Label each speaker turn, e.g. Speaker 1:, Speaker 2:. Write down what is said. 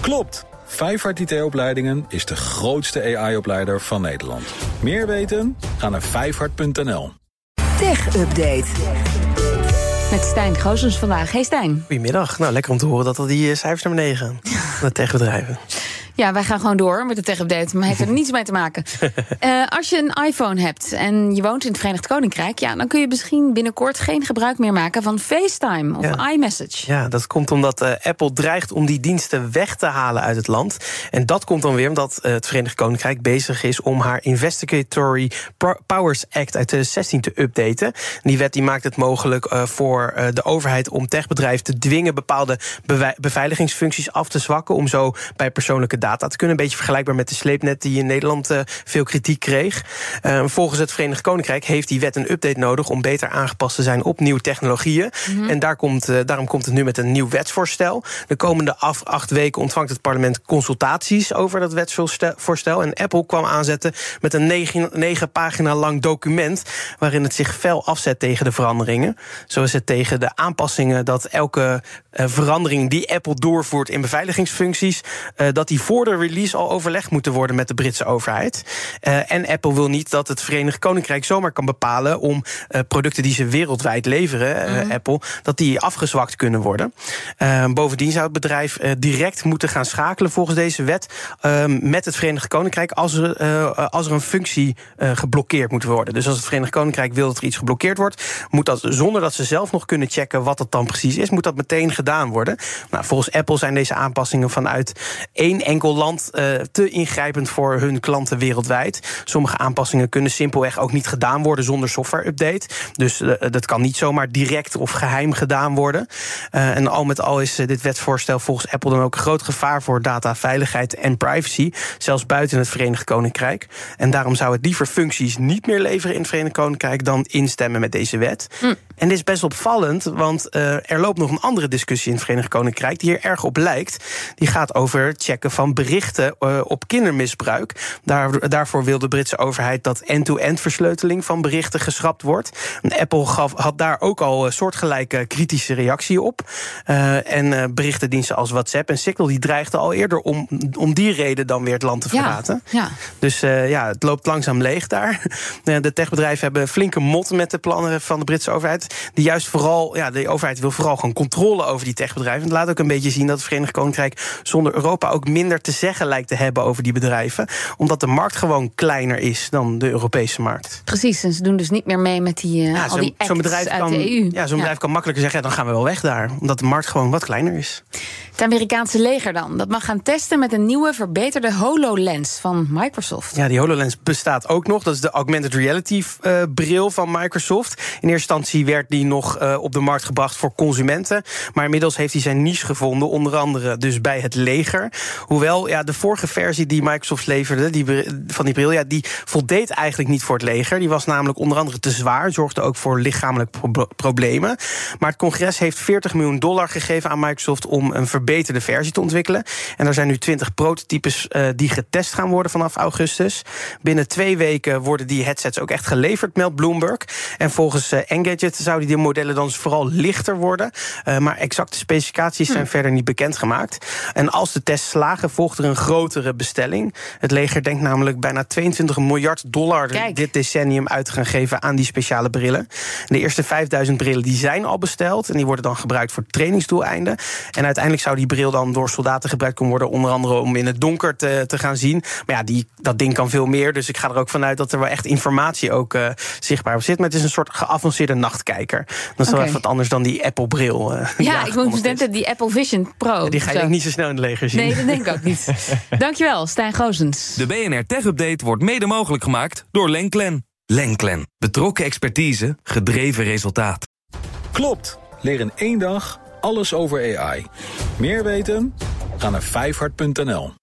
Speaker 1: Klopt! Vijfhart IT-opleidingen is de grootste AI-opleider van Nederland. Meer weten? Ga naar vijfhart.nl.
Speaker 2: Tech Update.
Speaker 3: Met Stijn Goosens vandaag. Hey Stijn.
Speaker 4: Goedemiddag. Nou, lekker om te horen dat al die eh, cijfers naar beneden gaan. De techbedrijven.
Speaker 3: Ja, wij gaan gewoon door met de tech-update, maar heeft er niets mee te maken. Uh, als je een iPhone hebt en je woont in het Verenigd Koninkrijk... Ja, dan kun je misschien binnenkort geen gebruik meer maken van FaceTime of
Speaker 4: Ja.
Speaker 3: iMessage.
Speaker 4: Ja, dat komt omdat eh, Apple dreigt om die diensten weg te halen uit het land. En dat komt dan weer omdat eh, het Verenigd Koninkrijk bezig is om haar Investigatory Powers Act uit 2016 te updaten. En die wet die maakt het mogelijk eh, voor eh, de overheid om techbedrijven te dwingen bepaalde beveiligingsfuncties af te zwakken. Om zo bij persoonlijke data te kunnen. Een beetje vergelijkbaar met de sleepnet die in Nederland eh, veel kritiek kreeg. Eh, volgens het Verenigd Koninkrijk heeft die wet een update nodig om beter aangepast te zijn op nieuwe technologieën. En daar komt, eh, daarom komt het nu met een nieuw wetsvoorstel. De komende af, acht weken ontvangt het parlement consultaties over dat wetsvoorstel. En Apple kwam aanzetten met een negen, negen pagina lang document. waarin het zich fel afzet tegen de veranderingen. Zo is het tegen de aanpassingen dat elke eh, verandering die Apple doorvoert in beveiligingsfuncties. dat die voor de release al overlegd moeten worden met de Britse overheid. Eh, en Apple wil niet dat het Verenigd Koninkrijk zomaar kan bepalen om eh, producten die ze wereldwijd leveren, eh, Apple, dat die afgezwakt kunnen worden. Bovendien zou het bedrijf direct moeten gaan schakelen volgens deze wet eh, met het Verenigd Koninkrijk als er, als er een functie geblokkeerd moet worden. Dus als het Verenigd Koninkrijk wil dat er iets geblokkeerd wordt, moet dat zonder dat ze zelf nog kunnen checken wat dat dan precies is, moet dat meteen gedaan worden. Nou, volgens Apple zijn deze aanpassingen vanuit één enkel land eh, te ingrijpend voor hun klanten wereldwijd. Sommige aanpassingen kunnen simpelweg ook niet gedaan worden zonder software-update. Dus eh, dat kan niet zomaar direct of geheim gedaan worden. Eh, en al met al is dit wetsvoorstel volgens Apple dan ook een groot gevaar voor dataveiligheid en privacy, zelfs buiten het Verenigd Koninkrijk. En daarom zou het liever functies niet meer leveren in het Verenigd Koninkrijk dan instemmen met deze wet. En dit is best opvallend, want er loopt nog een andere discussie in het Verenigd Koninkrijk die hier erg op lijkt. Die gaat over checken van berichten eh, op kindermisbruik. Daar, daarvoor wil de Britse overheid dat end-to-end versleuteling van berichten geschrapt wordt. Apple gaf, had daar ook al een soortgelijke kritische reactie op. Eh, en eh, berichtendiensten als WhatsApp en Signal die dreigden al eerder om, om die reden dan weer het land te verlaten.
Speaker 3: ja.
Speaker 4: Dus eh, ja, het loopt langzaam leeg daar. Eh, de techbedrijven hebben flinke mot met de plannen van de Britse overheid. Die juist vooral, ja, de overheid wil vooral gewoon controle over die techbedrijven. Het laat ook een beetje zien dat het Verenigd Koninkrijk zonder Europa ook minder te zeggen lijkt te hebben over die bedrijven. Omdat de markt gewoon kleiner is dan de Europese markt.
Speaker 3: Precies, en ze doen dus niet meer mee met die, eh,
Speaker 4: Ja,
Speaker 3: al die acts
Speaker 4: bedrijf,
Speaker 3: uit
Speaker 4: kan,
Speaker 3: de EU.
Speaker 4: ja, zo'n bedrijf kan makkelijker zeggen: ja, dan gaan we wel weg daar. Omdat de markt gewoon wat kleiner is.
Speaker 3: Het Amerikaanse leger dan, dat mag gaan testen met een nieuwe verbeterde HoloLens van Microsoft.
Speaker 4: Ja, die HoloLens bestaat ook nog. Dat is de augmented reality eh, bril van Microsoft. In eerste instantie werd die nog eh, op de markt gebracht voor consumenten. Maar inmiddels heeft hij zijn niche gevonden. Onder andere dus bij het leger. Hoewel ja, de vorige versie die Microsoft leverde die, van die bril... Ja, die voldeed eigenlijk niet voor het leger. Die was namelijk onder andere te zwaar. Zorgde ook voor lichamelijke pro- problemen. Maar het congres heeft 40 miljoen dollar gegeven aan Microsoft... om een verbeterde versie te ontwikkelen. En er zijn nu 20 prototypes eh, die getest gaan worden vanaf augustus. Binnen twee weken worden die headsets ook echt geleverd, meldt Bloomberg. En volgens eh, Engadget zouden die modellen dan vooral lichter worden. Eh, maar exacte specificaties zijn verder niet bekendgemaakt. En als de tests slagen, volgt er een grotere bestelling. Het leger denkt namelijk bijna 22 miljard dollar
Speaker 3: Kijk.
Speaker 4: dit decennium uit te gaan geven aan die speciale brillen. De eerste 5000 brillen die zijn al besteld. En die worden dan gebruikt voor trainingsdoeleinden. En uiteindelijk zou die bril dan door soldaten gebruikt kunnen worden. Onder andere om in het donker te, te gaan zien. Maar ja, die, dat ding kan veel meer. Dus ik ga er ook vanuit dat er wel echt informatie ook eh, zichtbaar op zit. Maar het is een soort geavanceerde nachtkijker. Dat is wel even wat anders dan die Apple-bril. eh,
Speaker 3: Ja, ik moet
Speaker 4: is.
Speaker 3: denken, die Apple Vision Pro.
Speaker 4: Die ga je ook niet zo snel in het leger zien.
Speaker 3: Nee, dat denk ik ook niet. Dankjewel, Stijn Goosens.
Speaker 5: De BNR Tech Update wordt mede mogelijk gemaakt door Lenklen. Lenklen. Betrokken expertise, gedreven resultaat.
Speaker 1: Klopt! Leer in één dag alles over AI. Meer weten? Ga naar vijfhart.nl.